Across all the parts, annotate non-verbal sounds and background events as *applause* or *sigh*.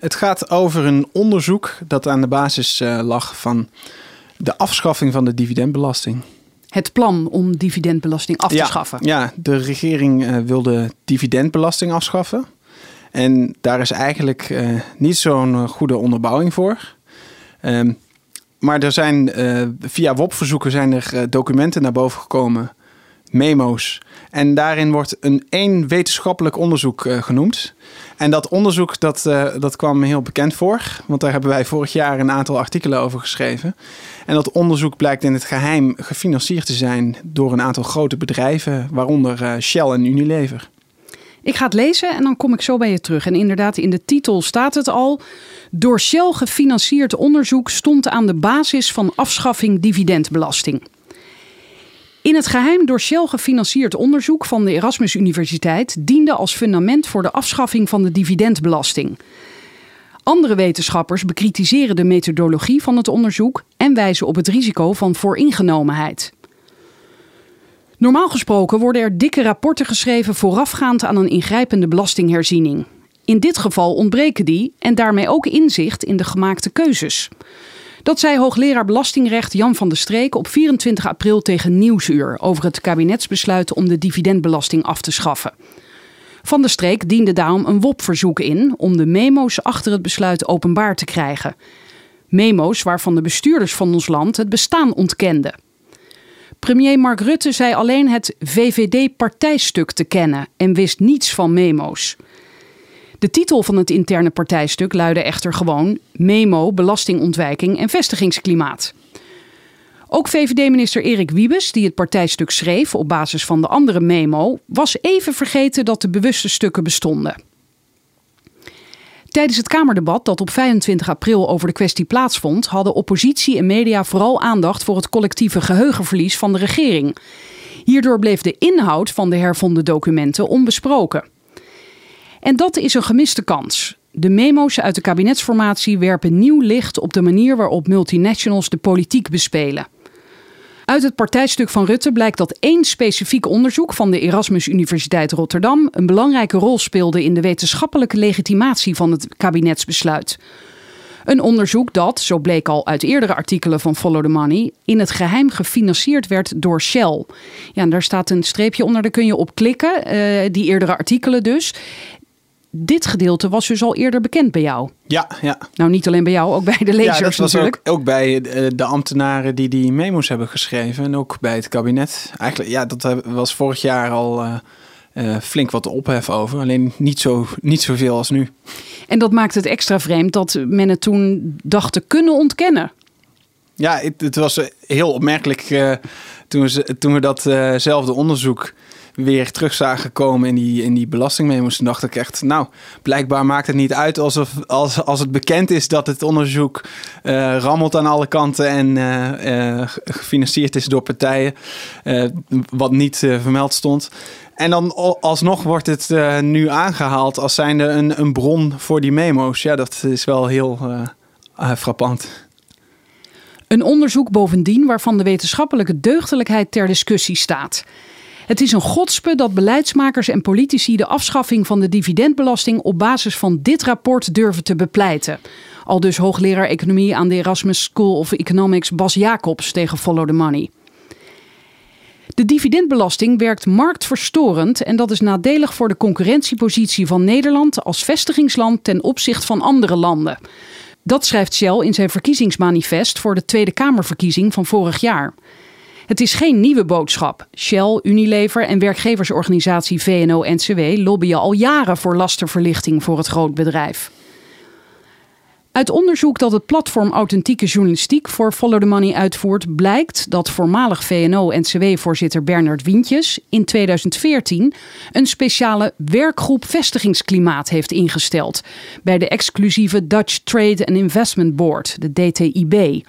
Het gaat over een onderzoek dat aan de basis uh, lag van de afschaffing van de dividendbelasting. Het plan om dividendbelasting af te ja, schaffen. Ja, de regering uh, wilde dividendbelasting afschaffen. En daar is eigenlijk uh, niet zo'n goede onderbouwing voor. Um, maar er zijn via WOP-verzoeken zijn er documenten naar boven gekomen, memo's. En daarin wordt een één wetenschappelijk onderzoek genoemd. En dat onderzoek dat, uh, dat kwam me heel bekend voor. Want daar hebben wij vorig jaar een aantal artikelen over geschreven. En dat onderzoek blijkt in het geheim gefinancierd te zijn door een aantal grote bedrijven, waaronder uh, Shell en Unilever. Ik ga het lezen en dan kom ik zo bij je terug. En inderdaad, in de titel staat het al. Door Shell gefinancierd onderzoek stond aan de basis van afschaffing dividendbelasting. In het geheim door Shell gefinancierd onderzoek van de Erasmus Universiteit diende als fundament voor de afschaffing van de dividendbelasting. Andere wetenschappers bekritiseren de methodologie van het onderzoek en wijzen op het risico van vooringenomenheid. Normaal gesproken worden er dikke rapporten geschreven voorafgaand aan een ingrijpende belastingherziening. In dit geval ontbreken die en daarmee ook inzicht in de gemaakte keuzes. Dat zei hoogleraar belastingrecht Jan van der Streek op 24 april tegen Nieuwsuur over het kabinetsbesluit om de dividendbelasting af te schaffen. Van der Streek diende daarom een WOP-verzoek in om de memo's achter het besluit openbaar te krijgen. Memo's waarvan de bestuurders van ons land het bestaan ontkenden. Premier Mark Rutte zei alleen het VVD-partijstuk te kennen en wist niets van memo's. De titel van het interne partijstuk luidde echter gewoon Memo, belastingontwijking en vestigingsklimaat. Ook VVD-minister Erik Wiebes, die het partijstuk schreef op basis van de andere memo, was even vergeten dat de bewuste stukken bestonden. Tijdens het Kamerdebat dat op 25 april over de kwestie plaatsvond, hadden oppositie en media vooral aandacht voor het collectieve geheugenverlies van de regering. Hierdoor bleef de inhoud van de hervonden documenten onbesproken. En dat is een gemiste kans. De memo's uit de kabinetsformatie werpen nieuw licht op de manier waarop multinationals de politiek bespelen. Uit het partijstuk van Rutte blijkt dat één specifiek onderzoek van de Erasmus Universiteit Rotterdam een belangrijke rol speelde in de wetenschappelijke legitimatie van het kabinetsbesluit. Een onderzoek dat, zo bleek al uit eerdere artikelen van Follow the Money, in het geheim gefinancierd werd door Shell. Ja, daar staat een streepje onder, daar kun je op klikken, uh, die eerdere artikelen dus dit gedeelte was dus al eerder bekend bij jou. Ja, ja. Nou, niet alleen bij jou, ook bij de lezers ja, dat was natuurlijk. Ook, ook bij de ambtenaren die die memo's hebben geschreven. En ook bij het kabinet. Eigenlijk, ja, dat was vorig jaar al uh, uh, flink wat ophef over. Alleen niet, zo, niet zoveel als nu. En dat maakt het extra vreemd dat men het toen dacht te kunnen ontkennen. Ja, het, het was heel opmerkelijk uh, toen, we, toen we datzelfde onderzoek weer terug zagen komen in die, in die belastingmemo's. Toen dacht ik echt, nou, blijkbaar maakt het niet uit alsof, als, als het bekend is dat het onderzoek uh, rammelt aan alle kanten en uh, uh, gefinancierd is door partijen, wat niet vermeld stond. En dan alsnog wordt het nu aangehaald als zijnde een, een bron voor die memo's. Ja, dat is wel heel frappant. Een onderzoek bovendien waarvan de wetenschappelijke deugdelijkheid ter discussie staat. Het is een godspe dat beleidsmakers en politici de afschaffing van de dividendbelasting op basis van dit rapport durven te bepleiten. Al dus hoogleraar economie aan de Erasmus School of Economics Bas Jacobs tegen Follow the Money. De dividendbelasting werkt marktverstorend en dat is nadelig voor de concurrentiepositie van Nederland als vestigingsland ten opzichte van andere landen. Dat schrijft Shell in zijn verkiezingsmanifest voor de Tweede Kamerverkiezing van vorig jaar. Het is geen nieuwe boodschap. Shell, Unilever en werkgeversorganisatie VNO-NCW lobbyen al jaren voor lastenverlichting voor het grootbedrijf. Uit onderzoek dat het platform Authentieke Journalistiek voor Follow the Money uitvoert, blijkt dat voormalig VNO-NCW-voorzitter Bernard Wientjes in 2014 een speciale werkgroep vestigingsklimaat heeft ingesteld bij de exclusieve Dutch Trade and Investment Board, de DTIB.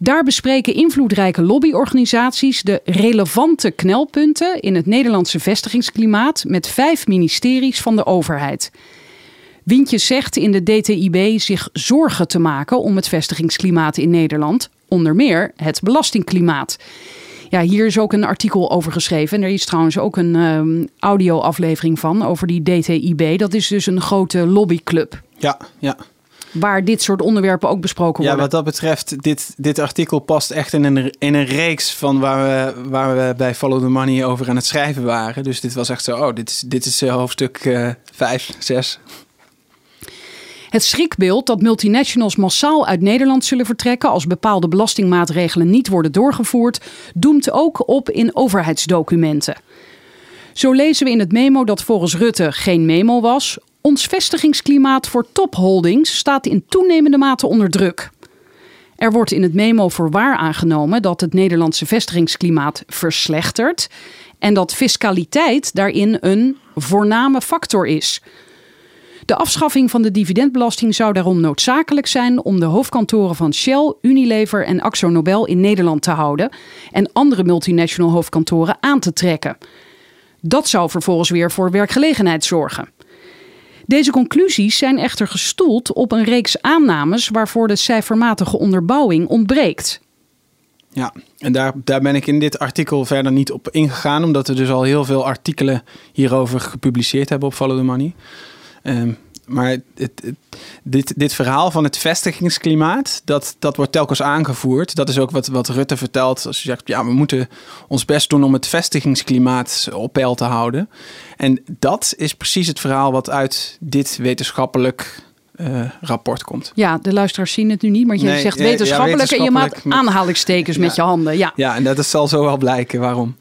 Daar bespreken invloedrijke lobbyorganisaties de relevante knelpunten in het Nederlandse vestigingsklimaat met vijf ministeries van de overheid. Wintjes zegt in de DTIB zich zorgen te maken om het vestigingsklimaat in Nederland, onder meer het belastingklimaat. Ja, hier is ook een artikel over geschreven. En er is trouwens ook een um, audio-aflevering van over die DTIB. Dat is dus een grote lobbyclub. Ja, ja. Waar dit soort onderwerpen ook besproken worden. Ja, wat dat betreft, dit, dit artikel past echt in een, in een reeks van waar we, waar we bij Follow the Money over aan het schrijven waren. Dus dit was echt zo, oh, dit is, dit is uh, hoofdstuk uh, 5, 6. Het schrikbeeld dat multinationals massaal uit Nederland zullen vertrekken als bepaalde belastingmaatregelen niet worden doorgevoerd, doemt ook op in overheidsdocumenten. Zo lezen we in het memo dat volgens Rutte geen memo was. Ons vestigingsklimaat voor topholdings staat in toenemende mate onder druk. Er wordt in het memo voor waar aangenomen dat het Nederlandse vestigingsklimaat verslechtert en dat fiscaliteit daarin een voorname factor is. De afschaffing van de dividendbelasting zou daarom noodzakelijk zijn om de hoofdkantoren van Shell, Unilever en AxoNobel in Nederland te houden en andere multinational hoofdkantoren aan te trekken. Dat zou vervolgens weer voor werkgelegenheid zorgen. Deze conclusies zijn echter gestoeld op een reeks aannames waarvoor de cijfermatige onderbouwing ontbreekt. Ja, en daar, daar ben ik in dit artikel verder niet op ingegaan, omdat we dus al heel veel artikelen hierover gepubliceerd hebben op Follow the Money. Um, maar het, het, dit, dit verhaal van het vestigingsklimaat, dat, dat wordt telkens aangevoerd. Dat is ook wat, wat Rutte vertelt. Als je zegt, ja, we moeten ons best doen om het vestigingsklimaat op peil te houden. En dat is precies het verhaal wat uit dit wetenschappelijk uh, rapport komt. Ja, de luisteraars zien het nu niet, maar je zegt wetenschappelijk, en je maakt aanhalingstekens met je handen. Ja. ja, en dat zal zo wel blijken waarom.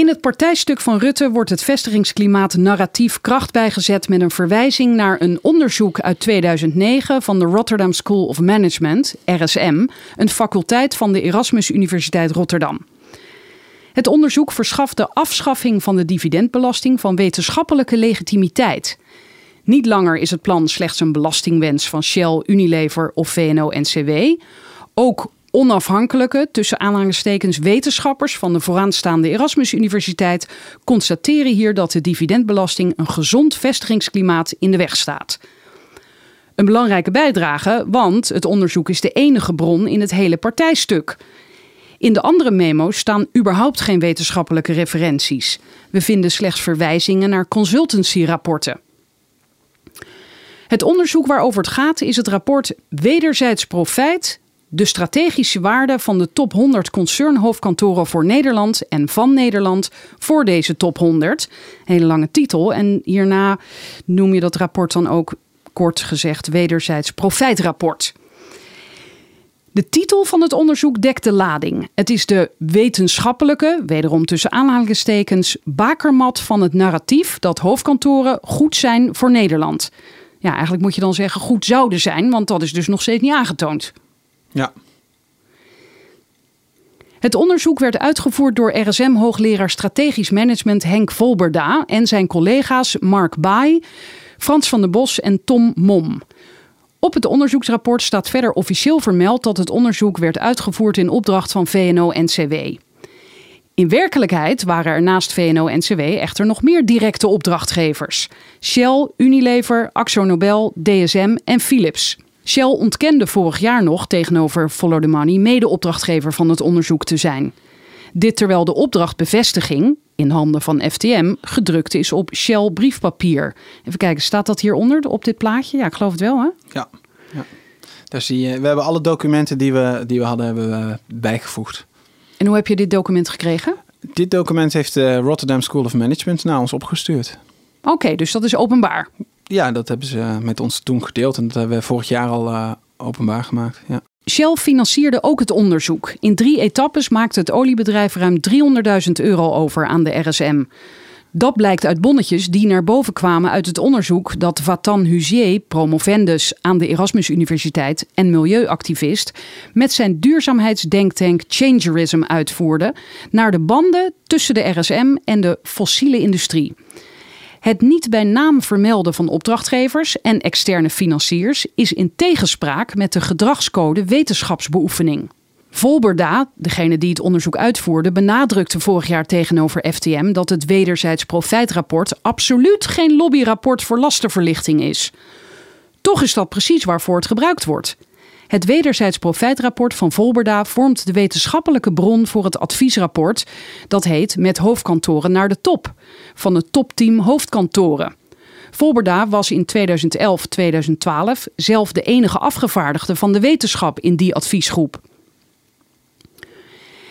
In het partijstuk van Rutte wordt het vestigingsklimaat narratief kracht bijgezet met een verwijzing naar een onderzoek uit 2009 van de Rotterdam School of Management, RSM, een faculteit van de Erasmus Universiteit Rotterdam. Het onderzoek verschaft de afschaffing van de dividendbelasting van wetenschappelijke legitimiteit. Niet langer is het plan slechts een belastingwens van Shell, Unilever of VNO-NCW. Ook Onafhankelijke, tussen aanhalingstekens wetenschappers van de vooraanstaande Erasmus Universiteit constateren hier dat de dividendbelasting een gezond vestigingsklimaat in de weg staat. Een belangrijke bijdrage, want het onderzoek is de enige bron in het hele partijstuk. In de andere memo's staan überhaupt geen wetenschappelijke referenties. We vinden slechts verwijzingen naar consultancyrapporten. Het onderzoek waarover het gaat is het rapport Wederzijds Profijt de strategische waarde van de top 100 concernhoofdkantoren voor Nederland en van Nederland voor deze top 100. Hele lange titel. En hierna noem je dat rapport dan ook kort gezegd wederzijds profijtrapport. De titel van het onderzoek dekt de lading. Het is de wetenschappelijke, wederom tussen aanhalingstekens, bakermat van het narratief dat hoofdkantoren goed zijn voor Nederland. Ja, eigenlijk moet je dan zeggen goed zouden zijn, want dat is dus nog steeds niet aangetoond. Ja. Het onderzoek werd uitgevoerd door RSM-hoogleraar strategisch management Henk Volberda en zijn collega's Mark Baai, Frans van der Bos en Tom Mom. Op het onderzoeksrapport staat verder officieel vermeld dat het onderzoek werd uitgevoerd in opdracht van VNO-NCW. In werkelijkheid waren er naast VNO-NCW echter nog meer directe opdrachtgevers: Shell, Unilever, AxoNobel, DSM en Philips. Shell ontkende vorig jaar nog tegenover Follow the Money mede-opdrachtgever van het onderzoek te zijn. Dit terwijl de opdrachtbevestiging, in handen van FTM, gedrukt is op Shell briefpapier. Even kijken, staat dat hieronder op dit plaatje? Ja, ik geloof het wel, hè? Ja. ja. Daar zie je, we hebben alle documenten die we, die we hadden hebben we bijgevoegd. En hoe heb je dit document gekregen? Dit document heeft de Rotterdam School of Management naar ons opgestuurd. Oké, dus dat is openbaar. Ja, dat hebben ze met ons toen gedeeld en dat hebben we vorig jaar al uh, openbaar gemaakt. Ja. Shell financierde ook het onderzoek. In drie etappes maakte het oliebedrijf ruim 300.000 euro over aan de RSM. Dat blijkt uit bonnetjes die naar boven kwamen uit het onderzoek dat Vatan Huzier, promovendus aan de Erasmus Universiteit en milieuactivist, met zijn duurzaamheidsdenktank Changerism uitvoerde naar de banden tussen de RSM en de fossiele industrie. Het niet bij naam vermelden van opdrachtgevers en externe financiers is in tegenspraak met de gedragscode wetenschapsbeoefening. Volberda, degene die het onderzoek uitvoerde, benadrukte vorig jaar tegenover FTM dat het wederzijds profijtrapport absoluut geen lobbyrapport voor lastenverlichting is. Toch is dat precies waarvoor het gebruikt wordt. Het wederzijds profijtrapport van Volberda vormt de wetenschappelijke bron voor het adviesrapport dat heet Met hoofdkantoren naar de top van het topteam hoofdkantoren. Volberda was in 2011-2012 zelf de enige afgevaardigde van de wetenschap in die adviesgroep.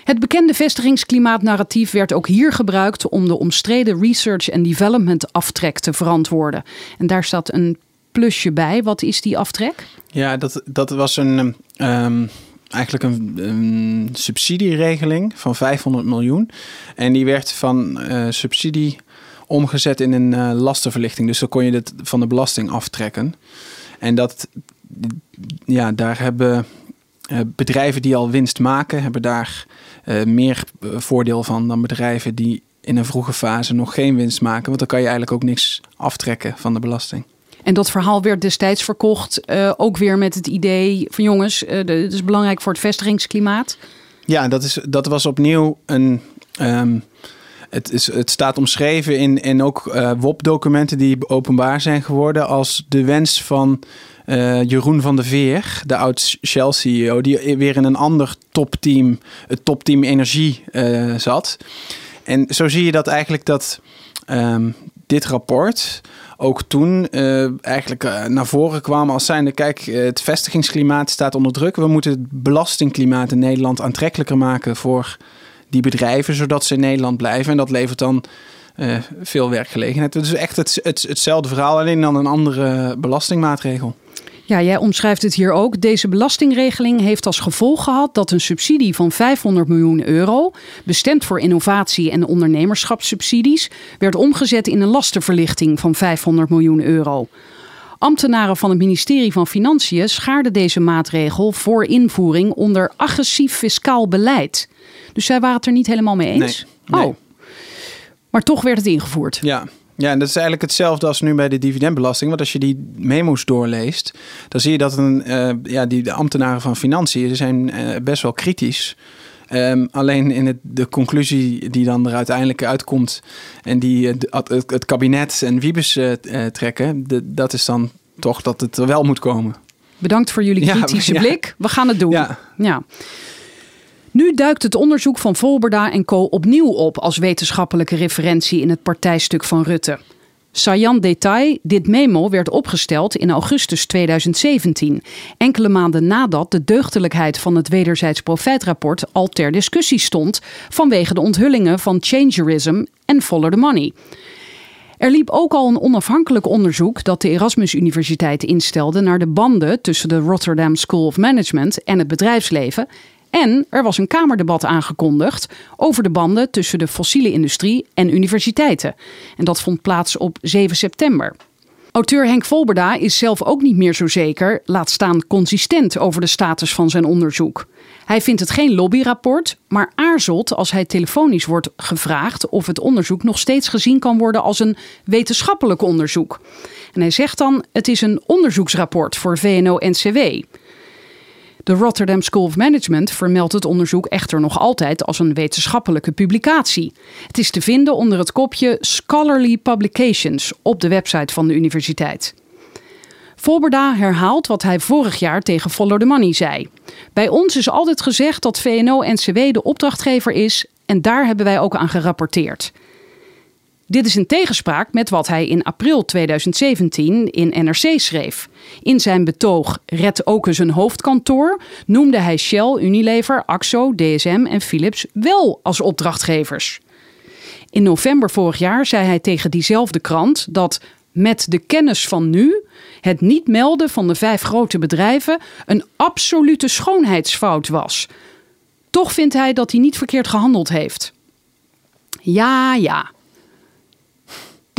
Het bekende vestigingsklimaatnarratief werd ook hier gebruikt om de omstreden research and development aftrek te verantwoorden. En daar staat een plusje bij. Wat is die aftrek? Ja, dat, dat was een, um, eigenlijk een, subsidieregeling van 500 miljoen. En die werd van uh, subsidie omgezet in een uh, lastenverlichting. Dus dan kon je het van de belasting aftrekken. En dat, ja, daar hebben uh, bedrijven die al winst maken, hebben daar meer voordeel van dan bedrijven die in een vroege fase nog geen winst maken. Want dan kan je eigenlijk ook niks aftrekken van de belasting. En dat verhaal werd destijds verkocht, uh, ook weer met het idee van jongens, uh, dit is belangrijk voor het vestigingsklimaat. Ja, dat, is, dat was opnieuw een. Um, het, is, het staat omschreven in, in ook uh, WOP-documenten die openbaar zijn geworden als de wens van Jeroen van der Veer, de oud-Shell-CEO, die weer in een ander topteam, het topteam energie, zat. En zo zie je dat eigenlijk dat um, dit rapport ook toen uh, eigenlijk uh, naar voren kwam als zijnde... kijk, eh, het vestigingsklimaat staat onder druk. We moeten het belastingklimaat in Nederland aantrekkelijker maken voor die bedrijven... zodat ze in Nederland blijven. En dat levert dan veel werkgelegenheid. Dus echt het, hetzelfde verhaal, alleen dan een andere belastingmaatregel. Ja, jij omschrijft het hier ook. Deze belastingregeling heeft als gevolg gehad dat een subsidie van 500 miljoen euro, bestemd voor innovatie en ondernemerschapssubsidies, werd omgezet in een lastenverlichting van 500 miljoen euro. Ambtenaren van het ministerie van Financiën schaarden deze maatregel voor invoering onder agressief fiscaal beleid. Dus zij waren het er niet helemaal mee eens? Nee, nee. Oh. Maar toch werd het ingevoerd. Ja, ja, en dat is eigenlijk hetzelfde als nu bij de dividendbelasting. Want als je die memo's doorleest, dan zie je dat een, uh, ja, die, de ambtenaren van financiën zijn uh, best wel kritisch. Um, alleen in het, de conclusie die dan er uiteindelijk uitkomt en die het, het, het kabinet en Wiebes trekken, de, dat is dan toch dat het er wel moet komen. Bedankt voor jullie kritische *laughs* ja, blik. We gaan het doen. Ja. ja. Nu duikt het onderzoek van Volberda en Co. opnieuw op als wetenschappelijke referentie in het partijstuk van Rutte. Saillant detail, dit memo werd opgesteld in augustus 2017, enkele maanden nadat de deugdelijkheid van het wederzijds profijtrapport al ter discussie stond vanwege de onthullingen van changerism en follow the money. Er liep ook al een onafhankelijk onderzoek dat de Erasmus Universiteit instelde naar de banden tussen de Rotterdam School of Management en het bedrijfsleven en er was een Kamerdebat aangekondigd over de banden tussen de fossiele industrie en universiteiten. En dat vond plaats op 7 september. Auteur Henk Volberda is zelf ook niet meer zo zeker, laat staan consistent over de status van zijn onderzoek. Hij vindt het geen lobbyrapport, maar aarzelt als hij telefonisch wordt gevraagd of het onderzoek nog steeds gezien kan worden als een wetenschappelijk onderzoek. En hij zegt dan: het is een onderzoeksrapport voor VNO-NCW. De Rotterdam School of Management vermeldt het onderzoek echter nog altijd als een wetenschappelijke publicatie. Het is te vinden onder het kopje Scholarly Publications op de website van de universiteit. Volberda herhaalt wat hij vorig jaar tegen Follow the Money zei. Bij ons is altijd gezegd dat VNO-NCW de opdrachtgever is en daar hebben wij ook aan gerapporteerd. Dit is in tegenspraak met wat hij in april 2017 in NRC schreef. In zijn betoog Red ook eens een hoofdkantoor noemde hij Shell, Unilever, Axo, DSM en Philips wel als opdrachtgevers. In november vorig jaar zei hij tegen diezelfde krant dat met de kennis van nu het niet melden van de vijf grote bedrijven een absolute schoonheidsfout was. Toch vindt hij dat hij niet verkeerd gehandeld heeft. Ja, ja.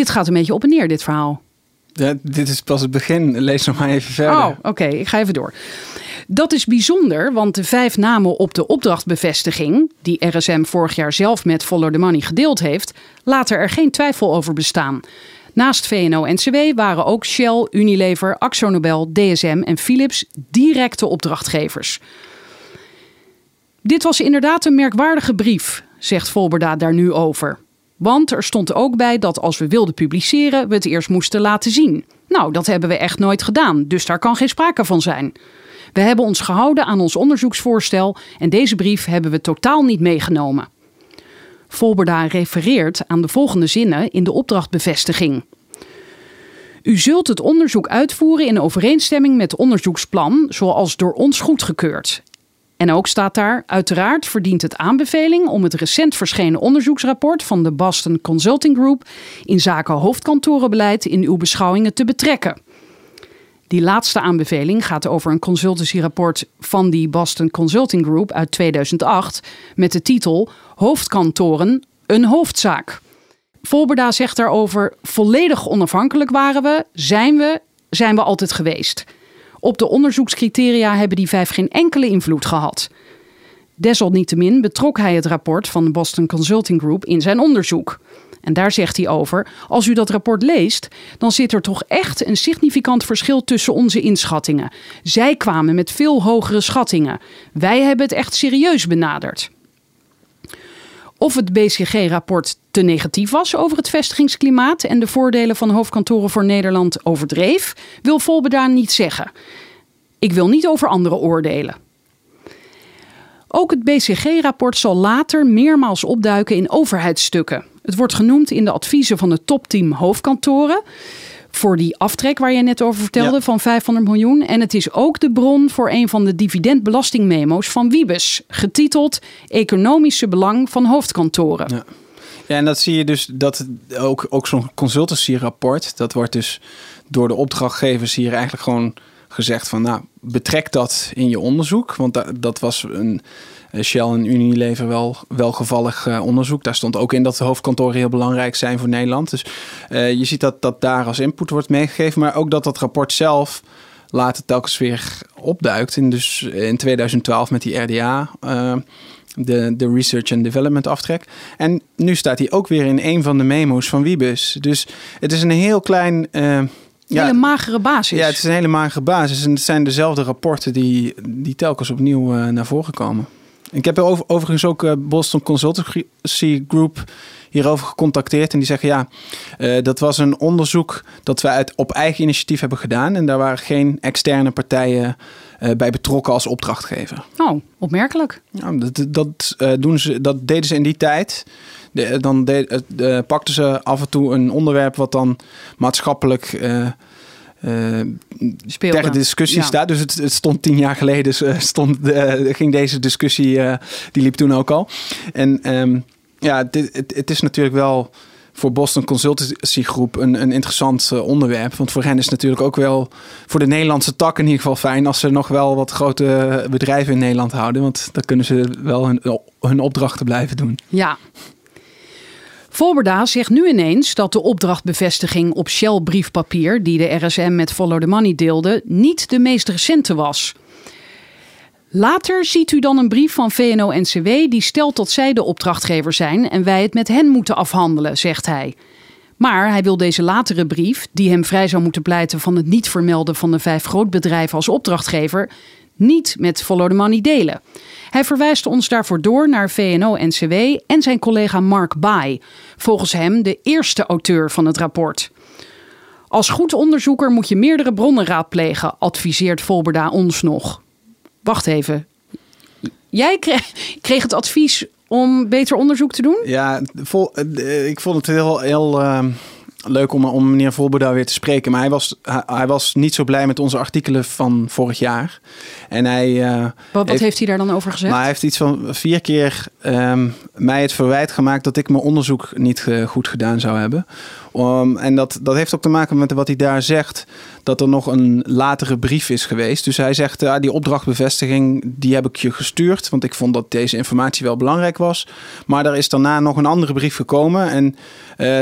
Dit gaat een beetje op en neer, dit verhaal. Ja, dit is pas het begin. Lees nog maar even verder. Oh, oké, ik ga even door. Dat is bijzonder, want de vijf namen op de opdrachtbevestiging, die RSM vorig jaar zelf met Follow the Money gedeeld heeft, laten er geen twijfel over bestaan. Naast VNO-NCW waren ook Shell, Unilever, AxoNobel, DSM en Philips directe opdrachtgevers. Dit was inderdaad een merkwaardige brief, zegt Volberda daar nu over. Want er stond ook bij dat als we wilden publiceren, we het eerst moesten laten zien. Nou, dat hebben we echt nooit gedaan, dus daar kan geen sprake van zijn. We hebben ons gehouden aan ons onderzoeksvoorstel en deze brief hebben we totaal niet meegenomen. Volberda refereert aan de volgende zinnen in de opdrachtbevestiging. U zult het onderzoek uitvoeren in overeenstemming met het onderzoeksplan, zoals door ons goedgekeurd. En ook staat daar: uiteraard verdient het aanbeveling om het recent verschenen onderzoeksrapport van de Boston Consulting Group in zaken hoofdkantorenbeleid in uw beschouwingen te betrekken. Die laatste aanbeveling gaat over een consultancyrapport van die Boston Consulting Group uit 2008 met de titel Hoofdkantoren, een hoofdzaak. Volberda zegt daarover: volledig onafhankelijk waren we, zijn we, zijn we altijd geweest. Op de onderzoekscriteria hebben die vijf geen enkele invloed gehad. Desalniettemin betrok hij het rapport van de Boston Consulting Group in zijn onderzoek. En daar zegt hij over: Als u dat rapport leest, dan zit er toch echt een significant verschil tussen onze inschattingen. Zij kwamen met veel hogere schattingen. Wij hebben het echt serieus benaderd. Of het BCG-rapport te negatief was over het vestigingsklimaat en de voordelen van hoofdkantoren voor Nederland overdreef, wil Volbedaan niet zeggen. Ik wil niet over anderen oordelen. Ook het BCG-rapport zal later meermaals opduiken in overheidsstukken. Het wordt genoemd in de adviezen van het topteam hoofdkantoren voor die aftrek waar je net over vertelde van 500 miljoen. En het is ook de bron voor een van de dividendbelastingmemo's van Wiebes, getiteld Economische belang van hoofdkantoren. Ja. Ja, en dat zie je dus dat ook, ook zo'n consultancy-rapport, dat wordt dus door de opdrachtgevers hier eigenlijk gewoon gezegd van, nou, betrek dat in je onderzoek. Want dat, was een eh, Shell en Unilever wel welgevallig uh, onderzoek. Daar stond ook in dat de hoofdkantoren heel belangrijk zijn voor Nederland. Dus uh, je ziet dat dat daar als input wordt meegegeven. Maar ook dat dat rapport zelf later telkens weer opduikt. En dus in 2012 met die RDA... Uh, de, de Research and Development aftrek. En nu staat hij ook weer in een van de memo's van Wiebus. Dus het is een heel klein... Uh, ja, hele magere basis. Ja, het is een hele magere basis. En het zijn dezelfde rapporten die, die telkens opnieuw uh, naar voren komen. Ik heb over, overigens ook uh, Boston Consultancy Group hierover gecontacteerd. En die zeggen ja, uh, dat was een onderzoek dat we uit, op eigen initiatief hebben gedaan. En daar waren geen externe partijen uh, bij betrokken als opdrachtgever. Oh, opmerkelijk. Ja, dat, dat, doen ze, dat deden ze in die tijd. De, dan de, pakten ze af en toe een onderwerp wat dan maatschappelijk uh, tegen discussie ja. staat. Dus het, het, stond tien jaar geleden, uh, stond, uh, ging deze discussie, die liep toen ook al. En um, ja, dit, het, het, is natuurlijk wel voor Boston Consultancy Groep een, een interessant onderwerp. Want voor hen is het natuurlijk ook wel voor de Nederlandse tak in ieder geval fijn als ze nog wel wat grote bedrijven in Nederland houden. Want dan kunnen ze wel hun, hun opdrachten blijven doen. Ja, Volberda zegt nu ineens dat de opdrachtbevestiging op Shell briefpapier die de RSM met Follow the Money deelde niet de meest recente was. Later ziet u dan een brief van VNO-NCW die stelt dat zij de opdrachtgever zijn en wij het met hen moeten afhandelen, zegt hij. Maar hij wil deze latere brief, die hem vrij zou moeten pleiten van het niet vermelden van de vijf grootbedrijven als opdrachtgever, niet met Follow the Money delen. Hij verwijst ons daarvoor door naar VNO-NCW en zijn collega Mark Baai, volgens hem de eerste auteur van het rapport. Als goed onderzoeker moet je meerdere bronnen raadplegen, adviseert Volberda ons nog. Wacht even. Jij kreeg, kreeg het advies om beter onderzoek te doen? Ja, vol, eh, ik vond het heel, heel uh, leuk om, om meneer Volberda weer te spreken. Maar hij was, hij, hij, was niet zo blij met onze artikelen van vorig jaar. En hij, uh, wat, wat heeft, hij daar dan over gezegd? Maar hij heeft iets van vier keer um, mij het verwijt gemaakt dat ik mijn onderzoek niet uh, goed gedaan zou hebben. Um, en dat, dat heeft ook te maken met wat hij daar zegt, dat er nog een latere brief is geweest. Dus hij zegt, uh, die opdrachtbevestiging, die heb ik je gestuurd, want ik vond dat deze informatie wel belangrijk was. Maar er is daarna nog een andere brief gekomen en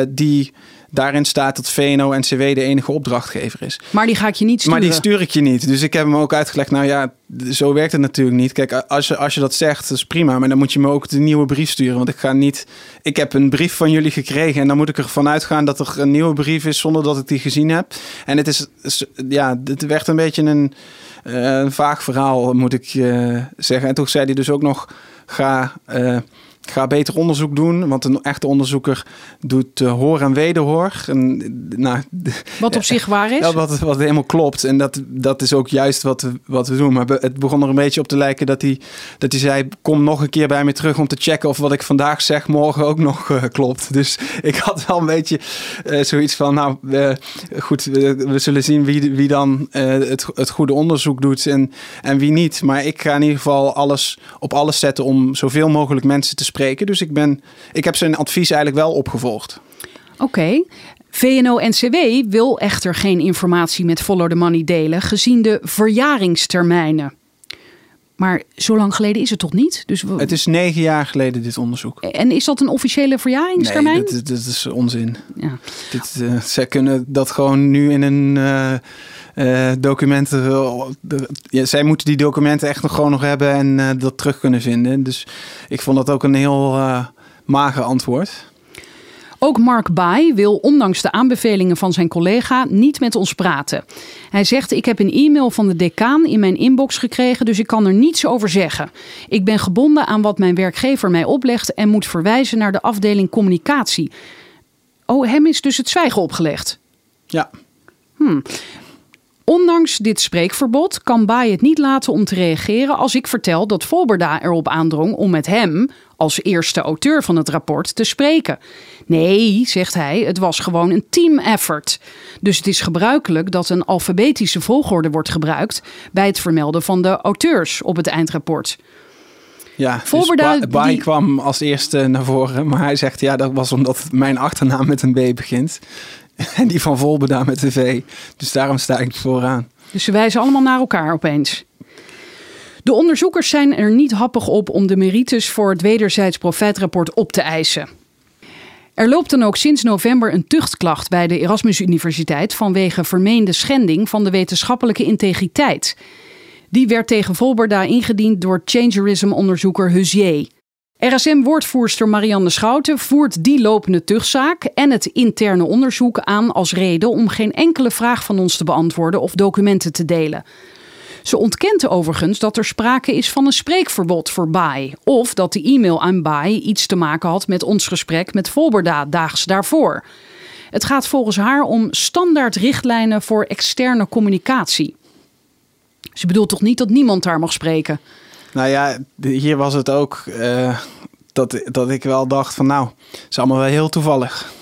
die daarin staat dat VNO-NCW de enige opdrachtgever is. Maar die ga ik je niet sturen. Maar die stuur ik je niet. Dus ik heb hem ook uitgelegd. Nou ja, zo werkt het natuurlijk niet. Kijk, als je, als je dat zegt, dat is prima. Maar dan moet je me ook de nieuwe brief sturen. Want ik ga niet. Ik heb een brief van jullie gekregen. En dan moet ik ervan uitgaan dat er een nieuwe brief is zonder dat ik die gezien heb. En het is. Ja, het werd een beetje een, eh, een vaag verhaal, moet ik uh, zeggen. En toen zei hij dus ook nog. Ga. Uh, ga beter onderzoek doen, want een echte onderzoeker doet uh, hoor en wederhoor. En, nou, *laughs* wat op zich waar is? Ja, wat, wat helemaal klopt. En dat, dat is ook juist wat, we, wat we doen. Maar het begon er een beetje op te lijken dat hij, dat hij zei... kom nog een keer bij me terug om te checken of wat ik vandaag zeg morgen ook nog uh, klopt. *laughs* Dus ik had wel een beetje uh, zoiets van... nou, goed, we, we, zullen zien wie, wie dan het, het goede onderzoek doet en, en wie niet. Maar ik ga in ieder geval alles op alles zetten om zoveel mogelijk mensen te spreken dus ik, ben, ik heb zijn advies eigenlijk wel opgevolgd. Oké. Okay. VNO-NCW wil echter geen informatie met Follow the Money delen, gezien de verjaringstermijnen. Maar zo lang geleden is het toch niet? Dus Het is negen jaar geleden, dit onderzoek. En is dat een officiële verjaringstermijn? Nee, dat, dat is onzin. Ja. Dit, uh, zij kunnen dat gewoon nu in een... Uh, uh, documenten. ja, zij moeten die documenten echt nog gewoon nog hebben en uh, dat terug kunnen vinden. Dus ik vond dat ook een heel uh, mager antwoord. Ook Mark Bai wil ondanks de aanbevelingen van zijn collega niet met ons praten. Hij zegt: Ik heb een e-mail van de decaan in mijn inbox gekregen, dus ik kan er niets over zeggen. Ik ben gebonden aan wat mijn werkgever mij oplegt en moet verwijzen naar de afdeling communicatie. Oh, hem is dus het zwijgen opgelegd. Ja. Hmm. Ondanks dit spreekverbod kan Baai het niet laten om te reageren als ik vertel dat Volberda erop aandrong om met hem, als eerste auteur van het rapport, te spreken. Nee, zegt hij, het was gewoon een team effort. Dus het is gebruikelijk dat een alfabetische volgorde wordt gebruikt bij het vermelden van de auteurs op het eindrapport. Ja, Volberda, dus Baai kwam als eerste naar voren, maar hij zegt ja, dat was omdat mijn achternaam met een B begint. En *laughs* die van Volbeda met de V. Dus daarom sta ik vooraan. Dus ze wijzen allemaal naar elkaar opeens. De onderzoekers zijn er niet happig op om de merites voor het wederzijds profijtrapport op te eisen. Er loopt dan ook sinds november een tuchtklacht bij de Erasmus Universiteit vanwege vermeende schending van de wetenschappelijke integriteit. Die werd tegen Volberda ingediend door changerism-onderzoeker Huzier. RSM-woordvoerster Marianne Schouten voert die lopende tuchtzaak en het interne onderzoek aan als reden om geen enkele vraag van ons te beantwoorden of documenten te delen. Ze ontkent overigens dat er sprake is van een spreekverbod voor Baai. Of dat de e-mail aan Baai iets te maken had met ons gesprek met Volberda daags daarvoor. Het gaat volgens haar om standaard richtlijnen voor externe communicatie. Ze bedoelt toch niet dat niemand daar mag spreken? Nou ja, hier was het ook uh, dat, dat ik wel dacht van nou, het is allemaal wel heel toevallig.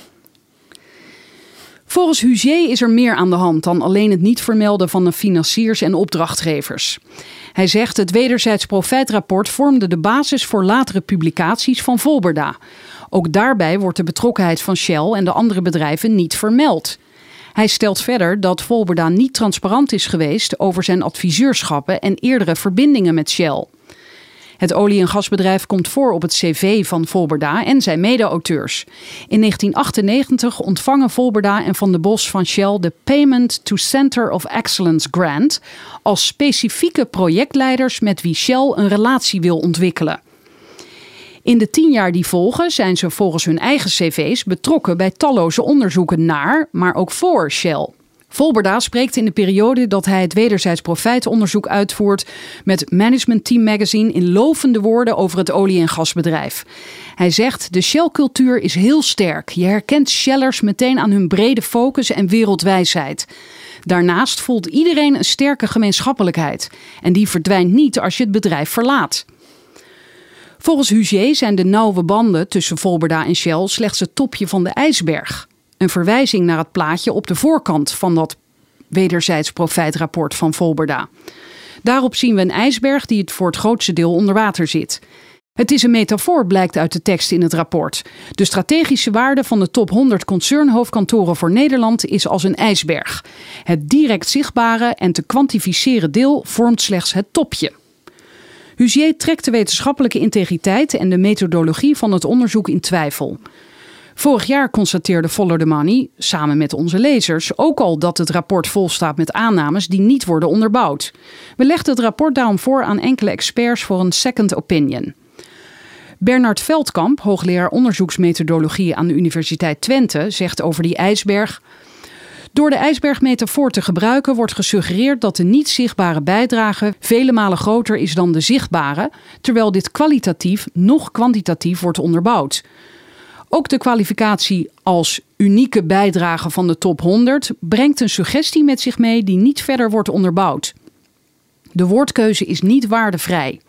Volgens Huzier is er meer aan de hand dan alleen het niet vermelden van de financiers en opdrachtgevers. Hij zegt het wederzijds profijtrapport vormde de basis voor latere publicaties van Volberda. Ook daarbij wordt de betrokkenheid van Shell en de andere bedrijven niet vermeld. Hij stelt verder dat Volberda niet transparant is geweest over zijn adviseurschappen en eerdere verbindingen met Shell. Het olie- en gasbedrijf komt voor op het cv van Volberda en zijn mede-auteurs. In 1998 ontvangen Volberda en Van de Bos van Shell de Payment to Center of Excellence Grant als specifieke projectleiders met wie Shell een relatie wil ontwikkelen. In de tien jaar die volgen zijn ze volgens hun eigen cv's betrokken bij talloze onderzoeken naar, maar ook voor Shell. Volberda spreekt in de periode dat hij het wederzijds profijtonderzoek uitvoert met Management Team Magazine in lovende woorden over het olie- en gasbedrijf. Hij zegt: De Shell-cultuur is heel sterk. Je herkent Shellers meteen aan hun brede focus en wereldwijsheid. Daarnaast voelt iedereen een sterke gemeenschappelijkheid. En die verdwijnt niet als je het bedrijf verlaat. Volgens Hugier zijn de nauwe banden tussen Volberda en Shell slechts het topje van de ijsberg een verwijzing naar het plaatje op de voorkant van dat wederzijds profijtrapport van Volberda. Daarop zien we een ijsberg die het voor het grootste deel onder water zit. Het is een metafoor, blijkt uit de tekst in het rapport. De strategische waarde van de top 100 concernhoofdkantoren voor Nederland is als een ijsberg. Het direct zichtbare en te kwantificeren deel vormt slechts het topje. Huzier trekt de wetenschappelijke integriteit en de methodologie van het onderzoek in twijfel. Vorig jaar constateerde Follow the Money, samen met onze lezers, ook al dat het rapport vol staat met aannames die niet worden onderbouwd. We legden het rapport daarom voor aan enkele experts voor een second opinion. Bernard Veldkamp, hoogleraar onderzoeksmethodologie aan de Universiteit Twente, zegt over die ijsberg. Door de ijsbergmetafoor te gebruiken wordt gesuggereerd dat de niet zichtbare bijdrage vele malen groter is dan de zichtbare, terwijl dit kwalitatief nog kwantitatief wordt onderbouwd. Ook de kwalificatie als unieke bijdrage van de top 100 brengt een suggestie met zich mee die niet verder wordt onderbouwd. De woordkeuze is niet waardevrij.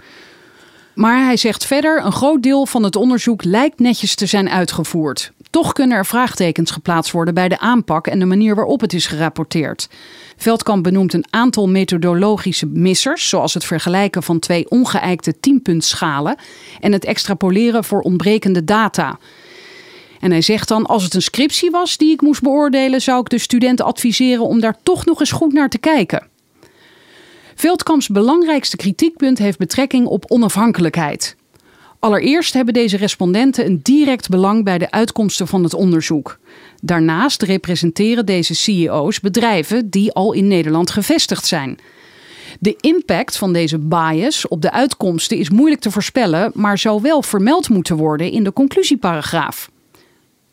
Maar hij zegt verder: een groot deel van het onderzoek lijkt netjes te zijn uitgevoerd. Toch kunnen er vraagtekens geplaatst worden bij de aanpak en de manier waarop het is gerapporteerd. Veldkamp benoemt een aantal methodologische missers, zoals het vergelijken van twee ongeëikte tienpuntschalen en het extrapoleren voor ontbrekende data. En hij zegt dan: als het een scriptie was die ik moest beoordelen, zou ik de studenten adviseren om daar toch nog eens goed naar te kijken. Veldkamps belangrijkste kritiekpunt heeft betrekking op onafhankelijkheid. Allereerst hebben deze respondenten een direct belang bij de uitkomsten van het onderzoek. Daarnaast representeren deze CEO's bedrijven die al in Nederland gevestigd zijn. De impact van deze bias op de uitkomsten is moeilijk te voorspellen, maar zou wel vermeld moeten worden in de conclusieparagraaf.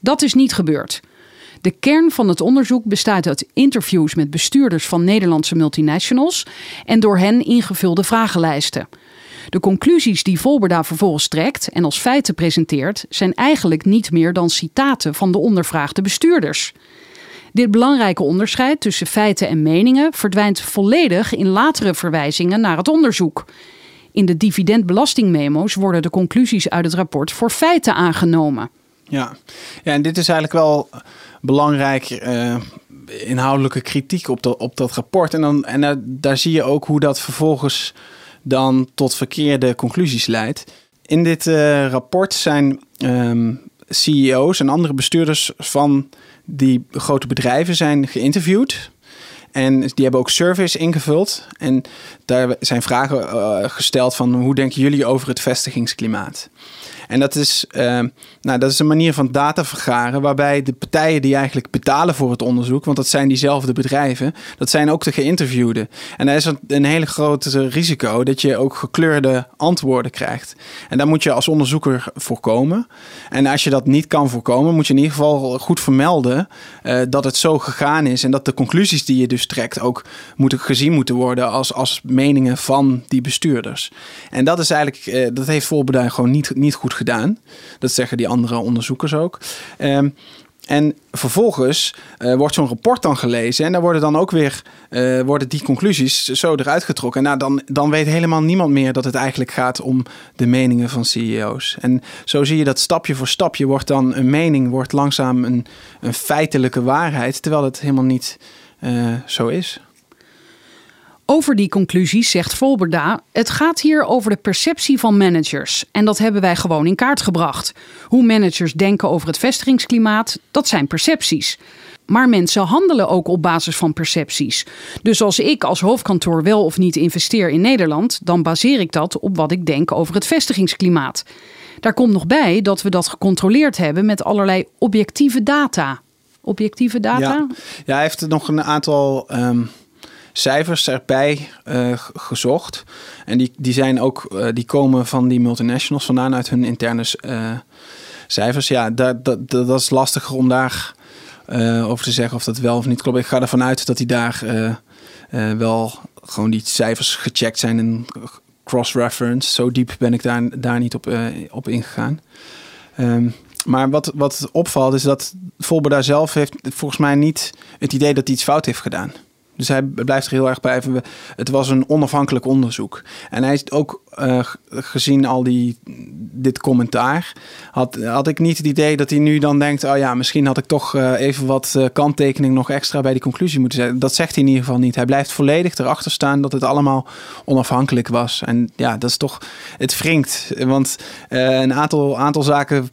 Dat is niet gebeurd. De kern van het onderzoek bestaat uit interviews met bestuurders van Nederlandse multinationals en door hen ingevulde vragenlijsten. De conclusies die Volberda vervolgens trekt en als feiten presenteert, zijn eigenlijk niet meer dan citaten van de ondervraagde bestuurders. Dit belangrijke onderscheid tussen feiten en meningen verdwijnt volledig in latere verwijzingen naar het onderzoek. In de dividendbelastingmemo's worden de conclusies uit het rapport voor feiten aangenomen. Ja, ja en dit is eigenlijk wel belangrijk uh, inhoudelijke kritiek op, op dat rapport. En, dan, en daar, zie je ook hoe dat vervolgens dan tot verkeerde conclusies leidt. In dit uh, rapport zijn um, CEO's en andere bestuurders van die grote bedrijven zijn geïnterviewd. En die hebben ook surveys ingevuld. En daar zijn vragen uh, gesteld van hoe denken jullie over het vestigingsklimaat? En dat is, uh, nou, dat is een manier van data vergaren waarbij de partijen die eigenlijk betalen voor het onderzoek, want dat zijn diezelfde bedrijven, dat zijn ook de geïnterviewden. En daar is een hele grote risico dat je ook gekleurde antwoorden krijgt. En daar moet je als onderzoeker voorkomen. En als je dat niet kan voorkomen, moet je in ieder geval goed vermelden uh, dat het zo gegaan is en dat de conclusies die je dus trekt ook moeten gezien moeten worden als, als meningen van die bestuurders. En dat is eigenlijk, uh, dat heeft voorbeduiding gewoon niet, niet goed gedaan. Dat zeggen die andere onderzoekers ook. Um, en vervolgens uh, wordt zo'n rapport dan gelezen en daar worden dan ook weer uh, worden die conclusies zo eruit getrokken. Nou, dan, dan weet helemaal niemand meer dat het eigenlijk gaat om de meningen van CEO's. En zo zie je dat stapje voor stapje wordt dan een mening, wordt langzaam een, een feitelijke waarheid, terwijl het helemaal niet uh, zo is. Over die conclusies zegt Volberda: Het gaat hier over de perceptie van managers. En dat hebben wij gewoon in kaart gebracht. Hoe managers denken over het vestigingsklimaat, dat zijn percepties. Maar mensen handelen ook op basis van percepties. Dus als ik als hoofdkantoor wel of niet investeer in Nederland, dan baseer ik dat op wat ik denk over het vestigingsklimaat. Daar komt nog bij dat we dat gecontroleerd hebben met allerlei objectieve data. Objectieve data? Ja, ja hij heeft nog een aantal. Um cijfers erbij uh, gezocht. En die, die, zijn ook, uh, die komen van die multinationals vandaan uit hun interne uh, cijfers. Ja, dat, dat, dat is lastiger om daar over te zeggen of dat wel of niet klopt. Ik ga ervan uit dat die daar wel gewoon die cijfers gecheckt zijn en cross-reference. Zo diep ben ik daar, daar niet op, op ingegaan. Um, maar wat, wat opvalt is dat Volber daar zelf heeft volgens mij niet het idee dat hij iets fout heeft gedaan. Dus hij blijft er heel erg bij. Het was een onafhankelijk onderzoek. En hij is ook uh, gezien al die, dit commentaar, had, had ik niet het idee dat hij nu dan denkt: oh ja, misschien had ik toch uh, even wat uh, kanttekening nog extra bij die conclusie moeten zetten. Dat zegt hij in ieder geval niet. Hij blijft volledig erachter staan dat het allemaal onafhankelijk was. En ja, dat is toch, het wringt. Want een aantal, aantal zaken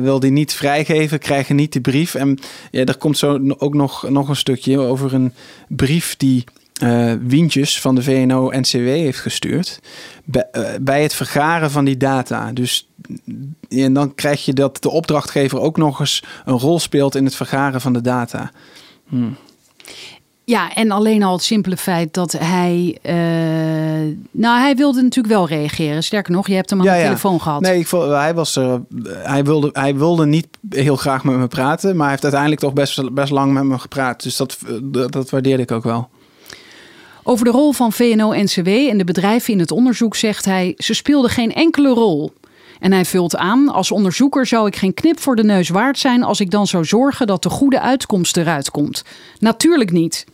wil hij niet vrijgeven, krijgen niet de brief. En ja, er komt zo ook nog, nog een stukje over een brief die uh, wientjes van de VNO-NCW heeft gestuurd bij, uh, bij, het vergaren van die data. Dus en dan krijg je dat de opdrachtgever ook nog eens een rol speelt in het vergaren van de data. Hmm. Ja, en alleen al het simpele feit dat hij. Uh, nou, hij wilde natuurlijk wel reageren. Sterker nog, je hebt hem aan ja, de ja. telefoon gehad. Nee, ik vond, hij, was er, hij, wilde, hij wilde niet heel graag met me praten. Maar hij heeft uiteindelijk toch best, best lang met me gepraat. Dus dat, dat, dat waardeerde ik ook wel. Over de rol van VNO-NCW en de bedrijven in het onderzoek zegt hij: ze speelden geen enkele rol. En hij vult aan: als onderzoeker zou ik geen knip voor de neus waard zijn als ik dan zou zorgen dat de goede uitkomst eruit komt. Natuurlijk niet.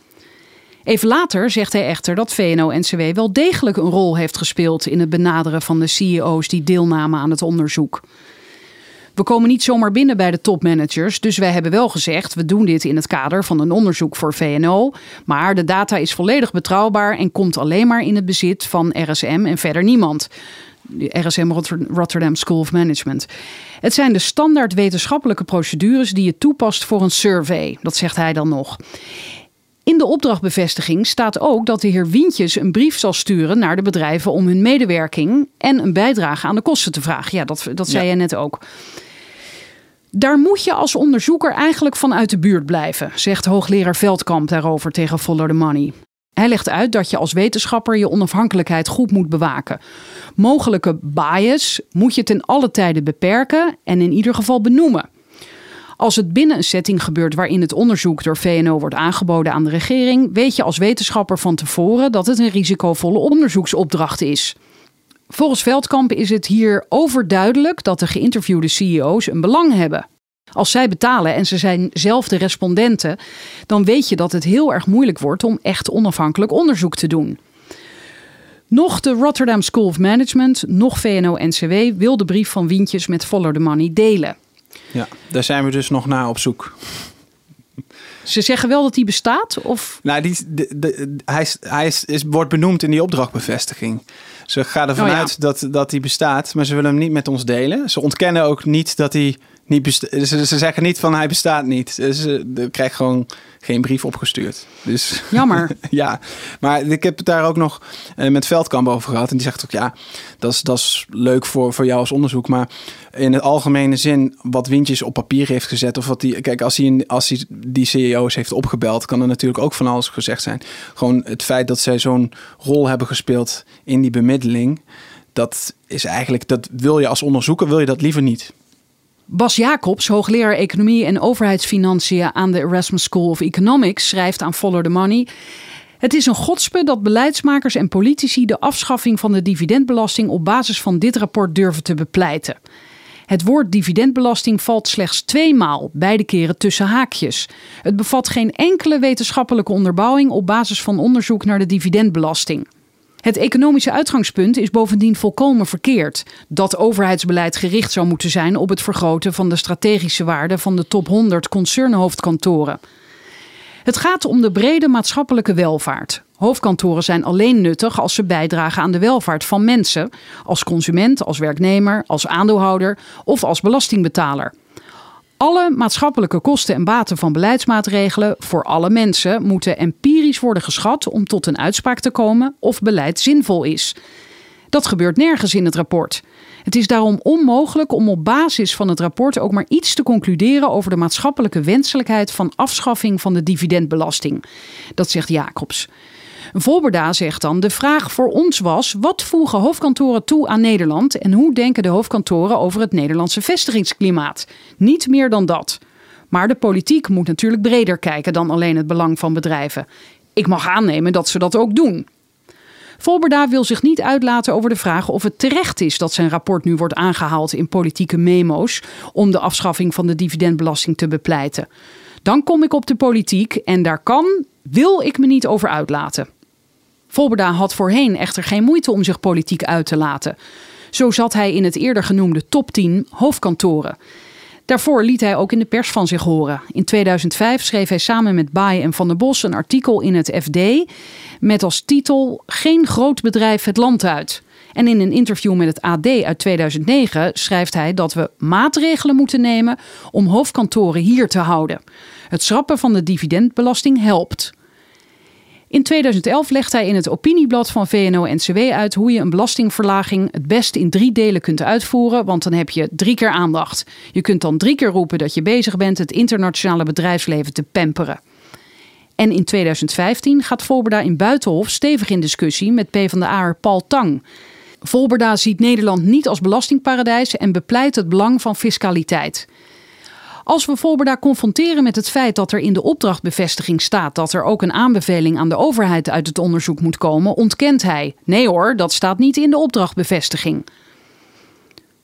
Even later zegt hij echter dat VNO-NCW wel degelijk een rol heeft gespeeld in het benaderen van de CEO's die deelnamen aan het onderzoek. We komen niet zomaar binnen bij de topmanagers, dus wij hebben wel gezegd: we doen dit in het kader van een onderzoek voor VNO. Maar de data is volledig betrouwbaar en komt alleen maar in het bezit van RSM en verder niemand. De RSM Rotterdam School of Management. Het zijn de standaard wetenschappelijke procedures die je toepast voor een survey. Dat zegt hij dan nog. In de opdrachtbevestiging staat ook dat de heer Wientjes een brief zal sturen naar de bedrijven om hun medewerking en een bijdrage aan de kosten te vragen. Ja, dat, dat zei ja. je net ook. Daar moet je als onderzoeker eigenlijk van uit de buurt blijven, zegt hoogleraar Veldkamp daarover tegen Follow the Money. Hij legt uit dat je als wetenschapper je onafhankelijkheid goed moet bewaken. Mogelijke bias moet je ten alle tijde beperken en in ieder geval benoemen. Als het binnen een setting gebeurt waarin het onderzoek door VNO wordt aangeboden aan de regering, weet je als wetenschapper van tevoren dat het een risicovolle onderzoeksopdracht is. Volgens Veldkamp is het hier overduidelijk dat de geïnterviewde CEO's een belang hebben. Als zij betalen en ze zijn zelf de respondenten, dan weet je dat het heel erg moeilijk wordt om echt onafhankelijk onderzoek te doen. Nog de Rotterdam School of Management, nog VNO-NCW wil de brief van Wientjes met Follow the Money delen. Ja, daar zijn we dus nog naar op zoek. Ze zeggen wel dat die bestaat? Of? Nou, die, de, de, hij, hij is, is, wordt benoemd in die opdrachtbevestiging. Ze gaan ervan oh, ja. uit dat, dat die bestaat, maar ze willen hem niet met ons delen. Ze ontkennen ook niet dat hij niet. Ze, ze, zeggen niet van hij bestaat niet. Ze krijgen gewoon geen brief opgestuurd. Dus, *laughs* Jammer. ja, maar ik heb het daar ook nog met Veldkamp over gehad. En die zegt ook, ja, dat is, dat is leuk voor, voor jou als onderzoek. Maar in het algemene zin, wat Wintjes op papier heeft gezet... of wat die, kijk, als hij, als hij die CEO's heeft opgebeld... kan er natuurlijk ook van alles gezegd zijn. Gewoon het feit dat zij zo'n rol hebben gespeeld in die bemiddeling... dat is eigenlijk, dat wil je als onderzoeker, wil je dat liever niet. Bas Jacobs, hoogleraar economie en overheidsfinanciën aan de Erasmus School of Economics, schrijft aan Follow the Money. Het is een godspe dat beleidsmakers en politici de afschaffing van de dividendbelasting op basis van dit rapport durven te bepleiten. Het woord dividendbelasting valt slechts tweemaal, beide keren tussen haakjes. Het bevat geen enkele wetenschappelijke onderbouwing op basis van onderzoek naar de dividendbelasting. Het economische uitgangspunt is bovendien volkomen verkeerd. Dat overheidsbeleid gericht zou moeten zijn op het vergroten van de strategische waarde van de top 100 concernhoofdkantoren. Het gaat om de brede maatschappelijke welvaart. Hoofdkantoren zijn alleen nuttig als ze bijdragen aan de welvaart van mensen, als consument, als werknemer, als aandeelhouder of als belastingbetaler. Alle maatschappelijke kosten en baten van beleidsmaatregelen voor alle mensen moeten empirisch worden geschat om tot een uitspraak te komen of beleid zinvol is. Dat gebeurt nergens in het rapport. Het is daarom onmogelijk om op basis van het rapport ook maar iets te concluderen over de maatschappelijke wenselijkheid van afschaffing van de dividendbelasting. Dat zegt Jacobs. Volberda zegt dan: De vraag voor ons was: wat voegen hoofdkantoren toe aan Nederland en hoe denken de hoofdkantoren over het Nederlandse vestigingsklimaat? Niet meer dan dat. Maar de politiek moet natuurlijk breder kijken dan alleen het belang van bedrijven. Ik mag aannemen dat ze dat ook doen. Volberda wil zich niet uitlaten over de vraag of het terecht is dat zijn rapport nu wordt aangehaald in politieke memo's om de afschaffing van de dividendbelasting te bepleiten. Dan kom ik op de politiek en daar kan, wil ik me niet over uitlaten. Volberda had voorheen echter geen moeite om zich politiek uit te laten. Zo zat hij in het eerder genoemde top 10 hoofdkantoren. Daarvoor liet hij ook in de pers van zich horen. In 2005 schreef hij samen met Baai en Van der Bos een artikel in het FD met als titel Geen groot bedrijf het land uit. En in een interview met het AD uit 2009 schrijft hij dat we maatregelen moeten nemen om hoofdkantoren hier te houden. Het schrappen van de dividendbelasting helpt. In 2011 legt hij in het opinieblad van VNO-NCW uit hoe je een belastingverlaging het beste in drie delen kunt uitvoeren, want dan heb je drie keer aandacht. Je kunt dan drie keer roepen dat je bezig bent het internationale bedrijfsleven te pamperen. En in 2015 gaat Volberda in Buitenhof stevig in discussie met PvdA'er Paul Tang. Volberda ziet Nederland niet als belastingparadijs en bepleit het belang van fiscaliteit. Als we Volberda confronteren met het feit dat er in de opdrachtbevestiging staat dat er ook een aanbeveling aan de overheid uit het onderzoek moet komen, ontkent hij: nee hoor, dat staat niet in de opdrachtbevestiging.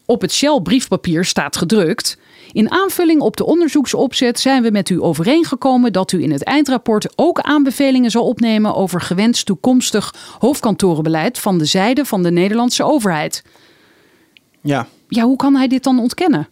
Op het Shell briefpapier staat gedrukt: in aanvulling op de onderzoeksopzet zijn we met u overeengekomen dat u in het eindrapport ook aanbevelingen zal opnemen over gewenst toekomstig hoofdkantorenbeleid van de zijde van de Nederlandse overheid. Ja. Ja, hoe kan hij dit dan ontkennen?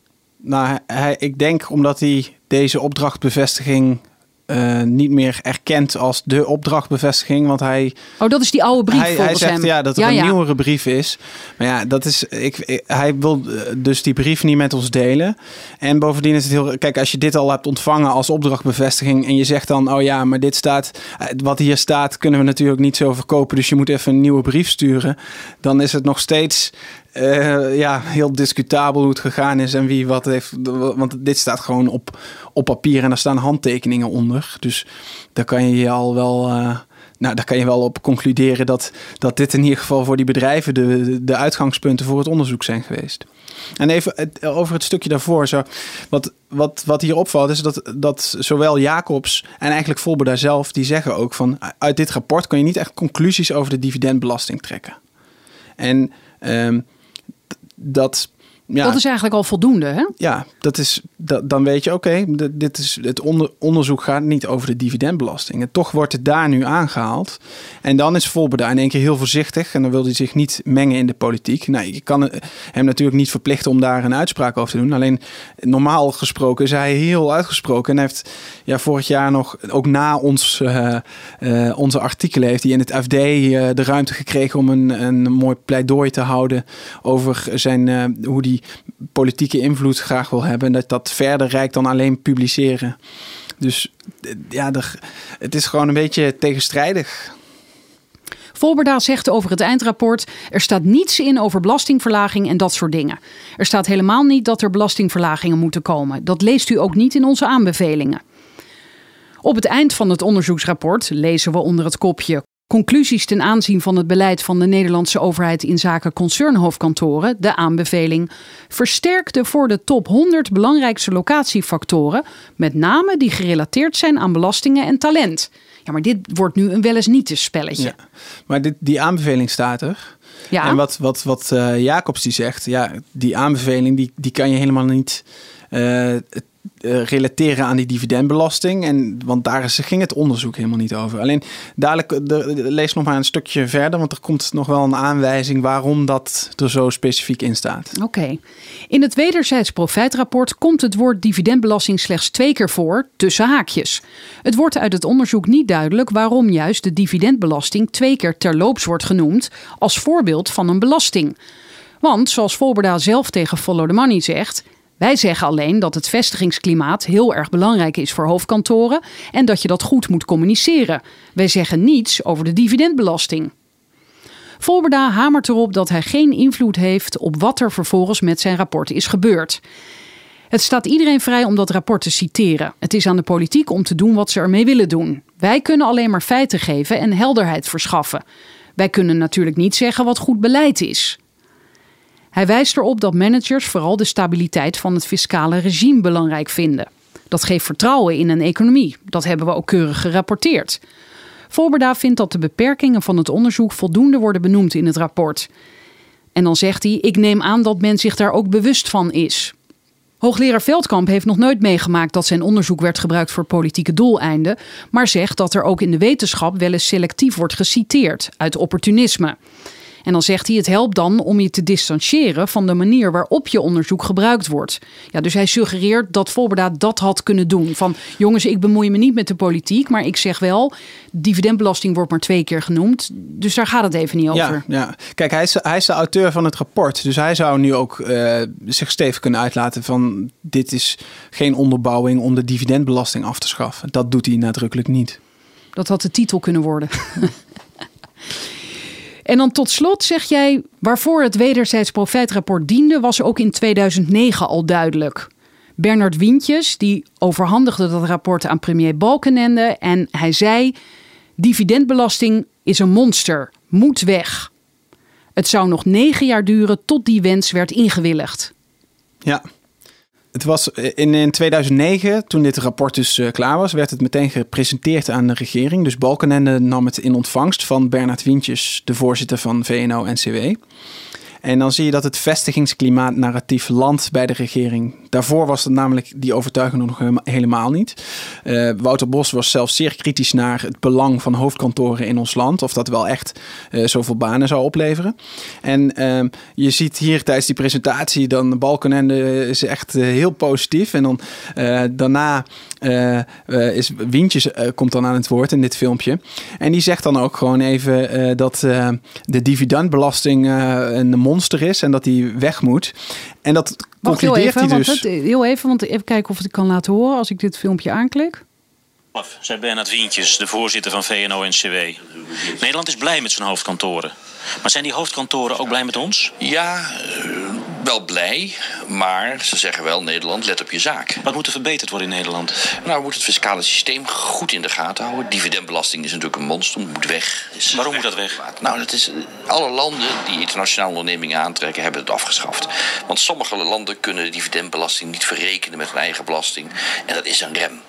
Nou, hij, ik denk omdat hij deze opdrachtbevestiging uh, niet meer erkend als de opdrachtbevestiging. Want hij. Oh, dat is die oude brief. Hij, hij zegt hem. ja dat er ja, een ja. nieuwere brief is. Maar ja, dat is. Ik, ik- hij wil eh, dus die brief niet met ons delen. En bovendien is het heel. Kijk, als je dit al hebt ontvangen als opdrachtbevestiging. en je zegt dan. Oh ja, maar dit staat. eh, Wat hier staat, kunnen we natuurlijk niet zo verkopen. Dus je moet even een nieuwe brief sturen. Dan is het nog steeds. Eh, ja, heel discutabel hoe het gegaan is en wie wat heeft. Want dit staat gewoon op, op papier en daar staan handtekeningen onder. Dus daar kan je je al wel. eh, nou, daar kan je wel op concluderen dat, dat dit in ieder geval voor die bedrijven de, de, uitgangspunten voor het onderzoek zijn geweest. En even over het stukje daarvoor. Zo, wat, wat, wat hier opvalt is dat, dat zowel Jacobs en eigenlijk Volberda zelf... die zeggen ook van uit dit rapport kan je niet echt conclusies over de dividendbelasting trekken. En ehm, dat... Ja, Dat is eigenlijk al voldoende, hè? ja, dat is, dat, dan weet je, oké, dit is het onder, onderzoek gaat niet over de dividendbelasting. En toch wordt het daar nu aangehaald. En dan is Volberda in één keer heel voorzichtig en dan wil hij zich niet mengen in de politiek. Nou, je kan hem natuurlijk niet verplichten om daar een uitspraak over te doen. Alleen normaal gesproken is hij heel uitgesproken. En heeft ja, vorig jaar nog, ook na ons, eh, eh, onze artikelen, heeft hij in het FD eh, de ruimte gekregen om een, een mooi pleidooi te houden over zijn, hoe die politieke invloed graag wil hebben. En dat dat verder reikt dan alleen publiceren. Dus eh, ja, het is gewoon een beetje tegenstrijdig. Volberda zegt over het eindrapport: er staat niets in over belastingverlaging en dat soort dingen. Er staat helemaal niet dat er belastingverlagingen moeten komen. Dat leest u ook niet in onze aanbevelingen. Op het eind van het onderzoeksrapport lezen we onder het kopje Conclusies ten aanzien van het beleid van de Nederlandse overheid in zaken concernhoofdkantoren, de aanbeveling. Versterk de voor de top 100 belangrijkste locatiefactoren, met name die gerelateerd zijn aan belastingen en talent. Ja, maar dit wordt nu een wel eens niet spelletje. Ja. Maar dit, die aanbeveling staat er. Ja. En wat, wat, wat eh, Jacobs die zegt, ja, die aanbeveling die, die kan je helemaal niet eh, eh, relateren aan die dividendbelasting. En, want daar is, ging het onderzoek helemaal niet over. Alleen dadelijk, eh, de, lees nog maar een stukje verder, want er komt nog wel een aanwijzing waarom dat er zo specifiek in staat. Oké. In het wederzijds profijtrapport komt het woord dividendbelasting slechts twee keer voor, tussen haakjes. Het wordt uit het onderzoek niet duidelijk waarom juist de dividendbelasting twee keer terloops wordt genoemd als voorbeeld van een belasting. Want, zoals Volberda zelf tegen Follow the Money zegt. Wij zeggen alleen dat het vestigingsklimaat heel erg belangrijk is voor hoofdkantoren en dat je dat goed moet communiceren. Wij zeggen niets over de dividendbelasting. Volberda hamert erop dat hij geen invloed heeft op wat er vervolgens met zijn rapport is gebeurd. Het staat iedereen vrij om dat rapport te citeren. Het is aan de politiek om te doen wat ze ermee willen doen. Wij kunnen alleen maar feiten geven en helderheid verschaffen. Wij kunnen natuurlijk niet zeggen wat goed beleid is. Hij wijst erop dat managers vooral de stabiliteit van het fiscale regime belangrijk vinden. Dat geeft vertrouwen in een economie. Dat hebben we ook keurig gerapporteerd. Volberda vindt dat de beperkingen van het onderzoek voldoende worden benoemd in het rapport. En dan zegt hij: Ik neem aan dat men zich daar ook bewust van is. Hoogleraar Veldkamp heeft nog nooit meegemaakt dat zijn onderzoek werd gebruikt voor politieke doeleinden, maar zegt dat er ook in de wetenschap wel eens selectief wordt geciteerd uit opportunisme. En dan zegt hij: het helpt dan om je te distancieren van de manier waarop je onderzoek gebruikt wordt. Ja, dus hij suggereert dat Volberda dat had kunnen doen. Van jongens, ik bemoei me niet met de politiek, maar ik zeg wel: dividendbelasting wordt maar twee keer genoemd. Dus daar gaat het even niet over. Ja, ja. Kijk, hij is, hij is de auteur van het rapport. Dus hij zou nu ook eh, zich stevig kunnen uitlaten van... dit is geen onderbouwing om de dividendbelasting af te schaffen. Dat doet hij nadrukkelijk niet. Dat had de titel kunnen worden. *laughs* en dan tot slot zeg jij, waarvoor het wederzijds profijtrapport diende, was ook in 2009 al duidelijk. Bernard Wientjes, die overhandigde dat rapport aan premier Balkenende en hij zei, dividendbelasting is een monster, moet weg. Het zou nog negen jaar duren tot die wens werd ingewilligd. Ja, het was in, in 2009, toen dit rapport dus uh, klaar was, werd het meteen gepresenteerd aan de regering. Dus Balkenende nam het in ontvangst van Bernard Wientjes, de voorzitter van VNO-NCW. En dan zie je dat het vestigingsklimaat narratief landt bij de regering. Daarvoor was het namelijk die overtuiging nog helemaal niet. Uh, Wouter Bos was zelfs zeer kritisch naar het belang van hoofdkantoren in ons land. Of dat wel echt uh, zoveel banen zou opleveren. En uh, je ziet hier tijdens die presentatie dan Balkenende is echt uh, heel positief. En dan daarna is Wientjes komt dan aan het woord in dit filmpje. En die zegt dan ook gewoon even dat de dividendbelasting een monster is en dat die weg moet. En dat Wacht heel even, hij dus... Het, heel even, want even kijken of ik het kan laten horen als ik dit filmpje aanklik. Zei Bernard Wientjes, de voorzitter van VNO-NCW. Nederland is blij met zijn hoofdkantoren. Maar zijn die hoofdkantoren ook blij met ons? Ja, wel blij. Maar ze zeggen wel, Nederland, let op je zaak. Wat moet er verbeterd worden in Nederland? Nou, we moeten het fiscale systeem goed in de gaten houden. Dividendbelasting is natuurlijk een monster, moet weg. Waarom moet dat weg? Nou, dat is, alle landen die internationale ondernemingen aantrekken, hebben het afgeschaft. Want sommige landen kunnen dividendbelasting niet verrekenen met hun eigen belasting. En dat is een rem.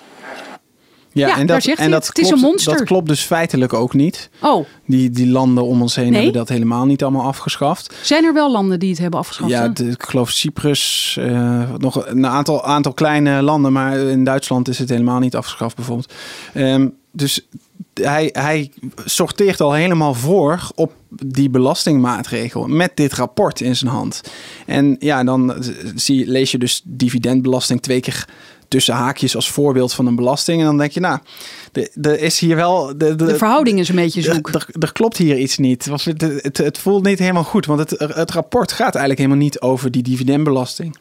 Ja, en dat, en dat, klopt, dat klopt dus feitelijk ook niet. Oh. Die, die landen om ons heen hebben dat helemaal niet allemaal afgeschaft. Zijn er wel landen die het hebben afgeschaft? Ja, ik geloof Cyprus, uh, nog een aantal, aantal kleine landen, maar in Duitsland is het helemaal niet afgeschaft bijvoorbeeld. Um, dus hij, hij sorteert al helemaal voor op die belastingmaatregel met dit rapport in zijn hand. En ja, dan zie, lees je dus dividendbelasting twee keer tussen haakjes als voorbeeld van een belasting. En dan denk je, nou, er is hier wel. De, de, de verhouding is een beetje zoek. Er, klopt hier iets niet. Het, het, het, voelt niet helemaal goed, want het, het rapport gaat eigenlijk helemaal niet over die dividendbelasting.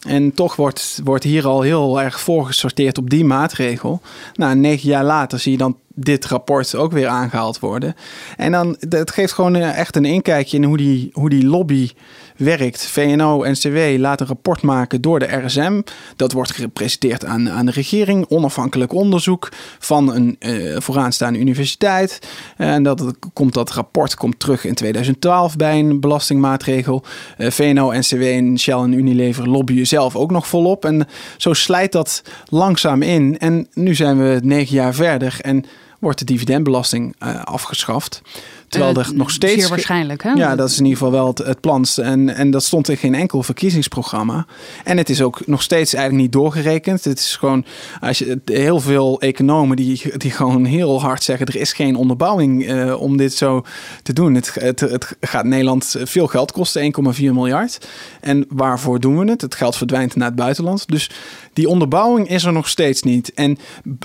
En toch wordt, wordt hier al heel erg voorgesorteerd op die maatregel. Nou, negen jaar later zie je dan dit rapport ook weer aangehaald worden. En dan, het geeft gewoon eh, echt een inkijkje in hoe die, hoe die lobby werkt. VNO en CW laat een rapport maken door de RSM. Dat wordt gepresenteerd aan, aan de regering. Onafhankelijk onderzoek van een uh, vooraanstaande universiteit. En dat, komt, dat rapport komt terug in 2012 bij een belastingmaatregel. Uh, eh, VNO, NCW en Shell en Unilever lobbyen zelf ook nog volop. En zo slijt dat langzaam in. En nu zijn we negen jaar verder en wordt de dividendbelasting uh, afgeschaft. Terwijl er nog steeds. Zeer waarschijnlijk, hè? Ja, dat is in ieder geval wel het, het plan. En, en dat stond in geen enkel verkiezingsprogramma. En het is ook nog steeds eigenlijk niet doorgerekend. Het is gewoon, als je heel veel economen die, die gewoon heel hard zeggen: er is geen onderbouwing uh, om dit zo te doen. Het, het, het gaat Nederland veel geld kosten, 1,4 miljard. En waarvoor doen we het? Het geld verdwijnt naar het buitenland. Dus die onderbouwing is er nog steeds niet. En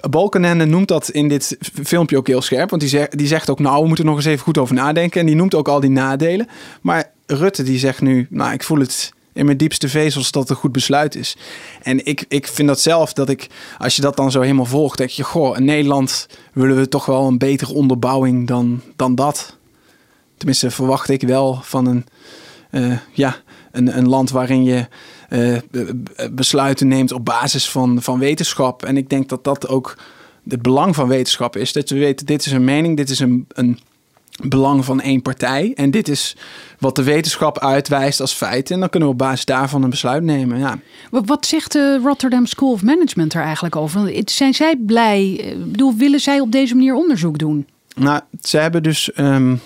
Balkenende noemt dat in dit filmpje ook heel scherp. Want die zegt, die zegt ook, nou, we moeten nog eens even goed over nadenken. En die noemt ook al die nadelen. Maar Rutte die zegt nu, nou, ik voel het in mijn diepste vezels dat het een goed besluit is. En ik, ik vind dat zelf dat ik, als je dat dan zo helemaal volgt, denk je, goh, in Nederland willen we toch wel een betere onderbouwing dan, dan dat. Tenminste, verwacht ik wel van een, uh, ja, een, een land waarin je uh, besluiten neemt op basis van, van wetenschap. En ik denk dat dat ook het belang van wetenschap is. Dat we weten, dit is een mening, dit is een, een belang van één partij. En dit is wat de wetenschap uitwijst als feit. En dan kunnen we op basis daarvan een besluit nemen. Ja. Wat zegt de Rotterdam School of Management er eigenlijk over? Zijn zij blij? Ik bedoel, willen zij op deze manier onderzoek doen? Nou, ze hebben dus um,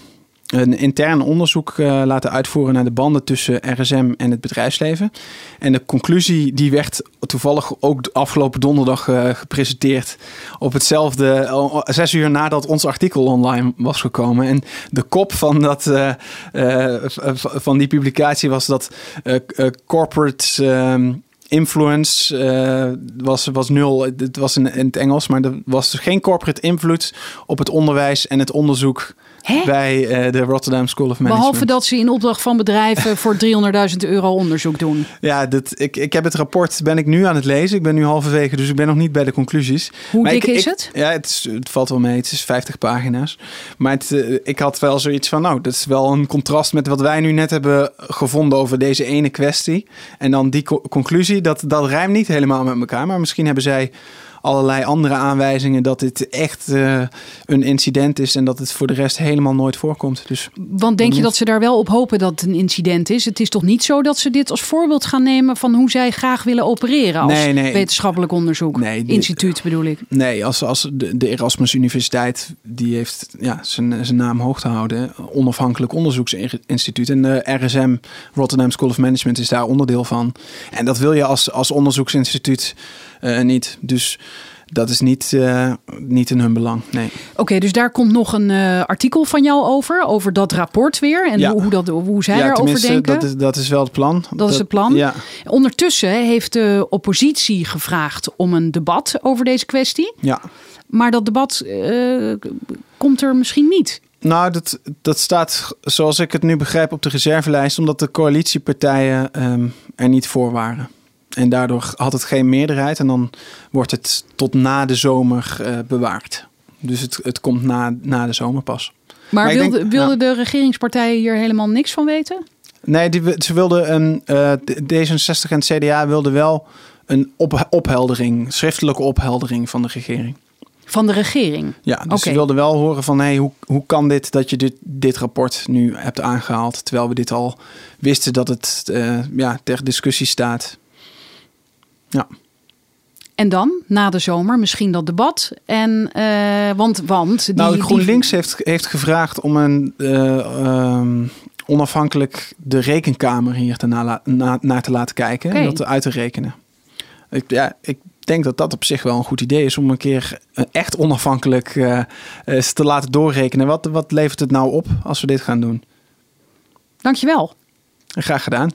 een intern onderzoek uh, laten uitvoeren naar de banden tussen RSM en het bedrijfsleven. En de conclusie die werd toevallig ook afgelopen donderdag uh, gepresenteerd op hetzelfde, zes uur nadat ons artikel online was gekomen. En de kop van, dat, van die publicatie was dat corporate... Um, influence was, was nul. Het was in, in, het Engels, maar er was dus geen corporate invloed op het onderwijs en het onderzoek Hè? bij eh, de Rotterdam School of Management. Behalve dat ze in opdracht van bedrijven voor 300.000 euro onderzoek doen. Ja, dat, ik, ik heb het rapport, ben ik nu aan het lezen. Ik ben nu halverwege, dus ik ben nog niet bij de conclusies. Hoe Maar dik ik- is ik- het? Ja, het, is- het valt wel mee. Het is 50 pagina's. Maar het, eh, ik had wel zoiets van, nou, dat is wel een contrast met wat wij nu net hebben gevonden over deze ene kwestie. En dan die co- conclusie, dat, dat rijmt niet helemaal met elkaar. Maar misschien hebben zij allerlei andere aanwijzingen dat dit echt eh, een incident is en dat het voor de rest helemaal nooit voorkomt. Dus Want denk je dat ze daar wel op hopen dat het een incident is? Het is toch niet zo dat ze dit als voorbeeld gaan nemen van hoe zij graag willen opereren als Nee, nee. wetenschappelijk onderzoek? Nee, Instituut bedoel ik. Nee, als, als de, de Erasmus Universiteit die heeft ja, zijn, zijn naam hoog te houden. Onafhankelijk onderzoeksinstituut. En de RSM, Rotterdam School of Management, is daar onderdeel van. En dat wil je als, als onderzoeksinstituut eh, niet. Dus dat is niet, eh, niet in hun belang. Nee. Oké, dus daar komt nog een artikel van jou over, over dat rapport weer en Ja. hoe, hoe, dat, hoe zij ja, tenminste, denken. dat is, dat is wel het plan. Dat is het plan? Ja, Ondertussen heeft de oppositie gevraagd om een debat over deze kwestie. ja. Maar dat debat komt er misschien niet. Nou, dat, dat staat, zoals ik het nu begrijp, op de reservelijst, omdat de coalitiepartijen ehm, er niet voor waren. En daardoor had het geen meerderheid en dan wordt het tot na de zomer eh, bewaard. Dus het, het komt na, na de zomer pas. Maar, wilde, wilden de regeringspartijen hier helemaal niks van weten? Nee, die, ze wilden een, eh, D66 en het CDA wilden wel een op, opheldering, schriftelijke opheldering van de regering. Van de regering? Ja, dus ze wilden wel horen van hey, hoe, hoe kan dit dat je dit, dit rapport nu hebt aangehaald, terwijl we dit al wisten dat het eh, ja, ter discussie staat. Ja. En dan, na de zomer, misschien dat debat. En, eh, want, want die, nou, die- GroenLinks heeft, heeft gevraagd om een eh, ehm, onafhankelijk de rekenkamer hier te na, na- naar te laten kijken en dat uit te rekenen. Ik, ja, ik denk dat dat op zich wel een goed idee is om een keer eh, echt onafhankelijk te laten doorrekenen. Wat, wat levert het nou op als we dit gaan doen? Dankjewel. Graag gedaan.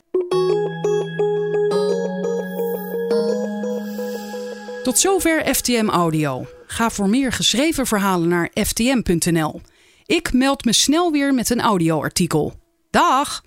Tot zover FTM Audio. Ga voor meer geschreven verhalen naar ftm.nl. Ik meld me snel weer met een audioartikel. Dag!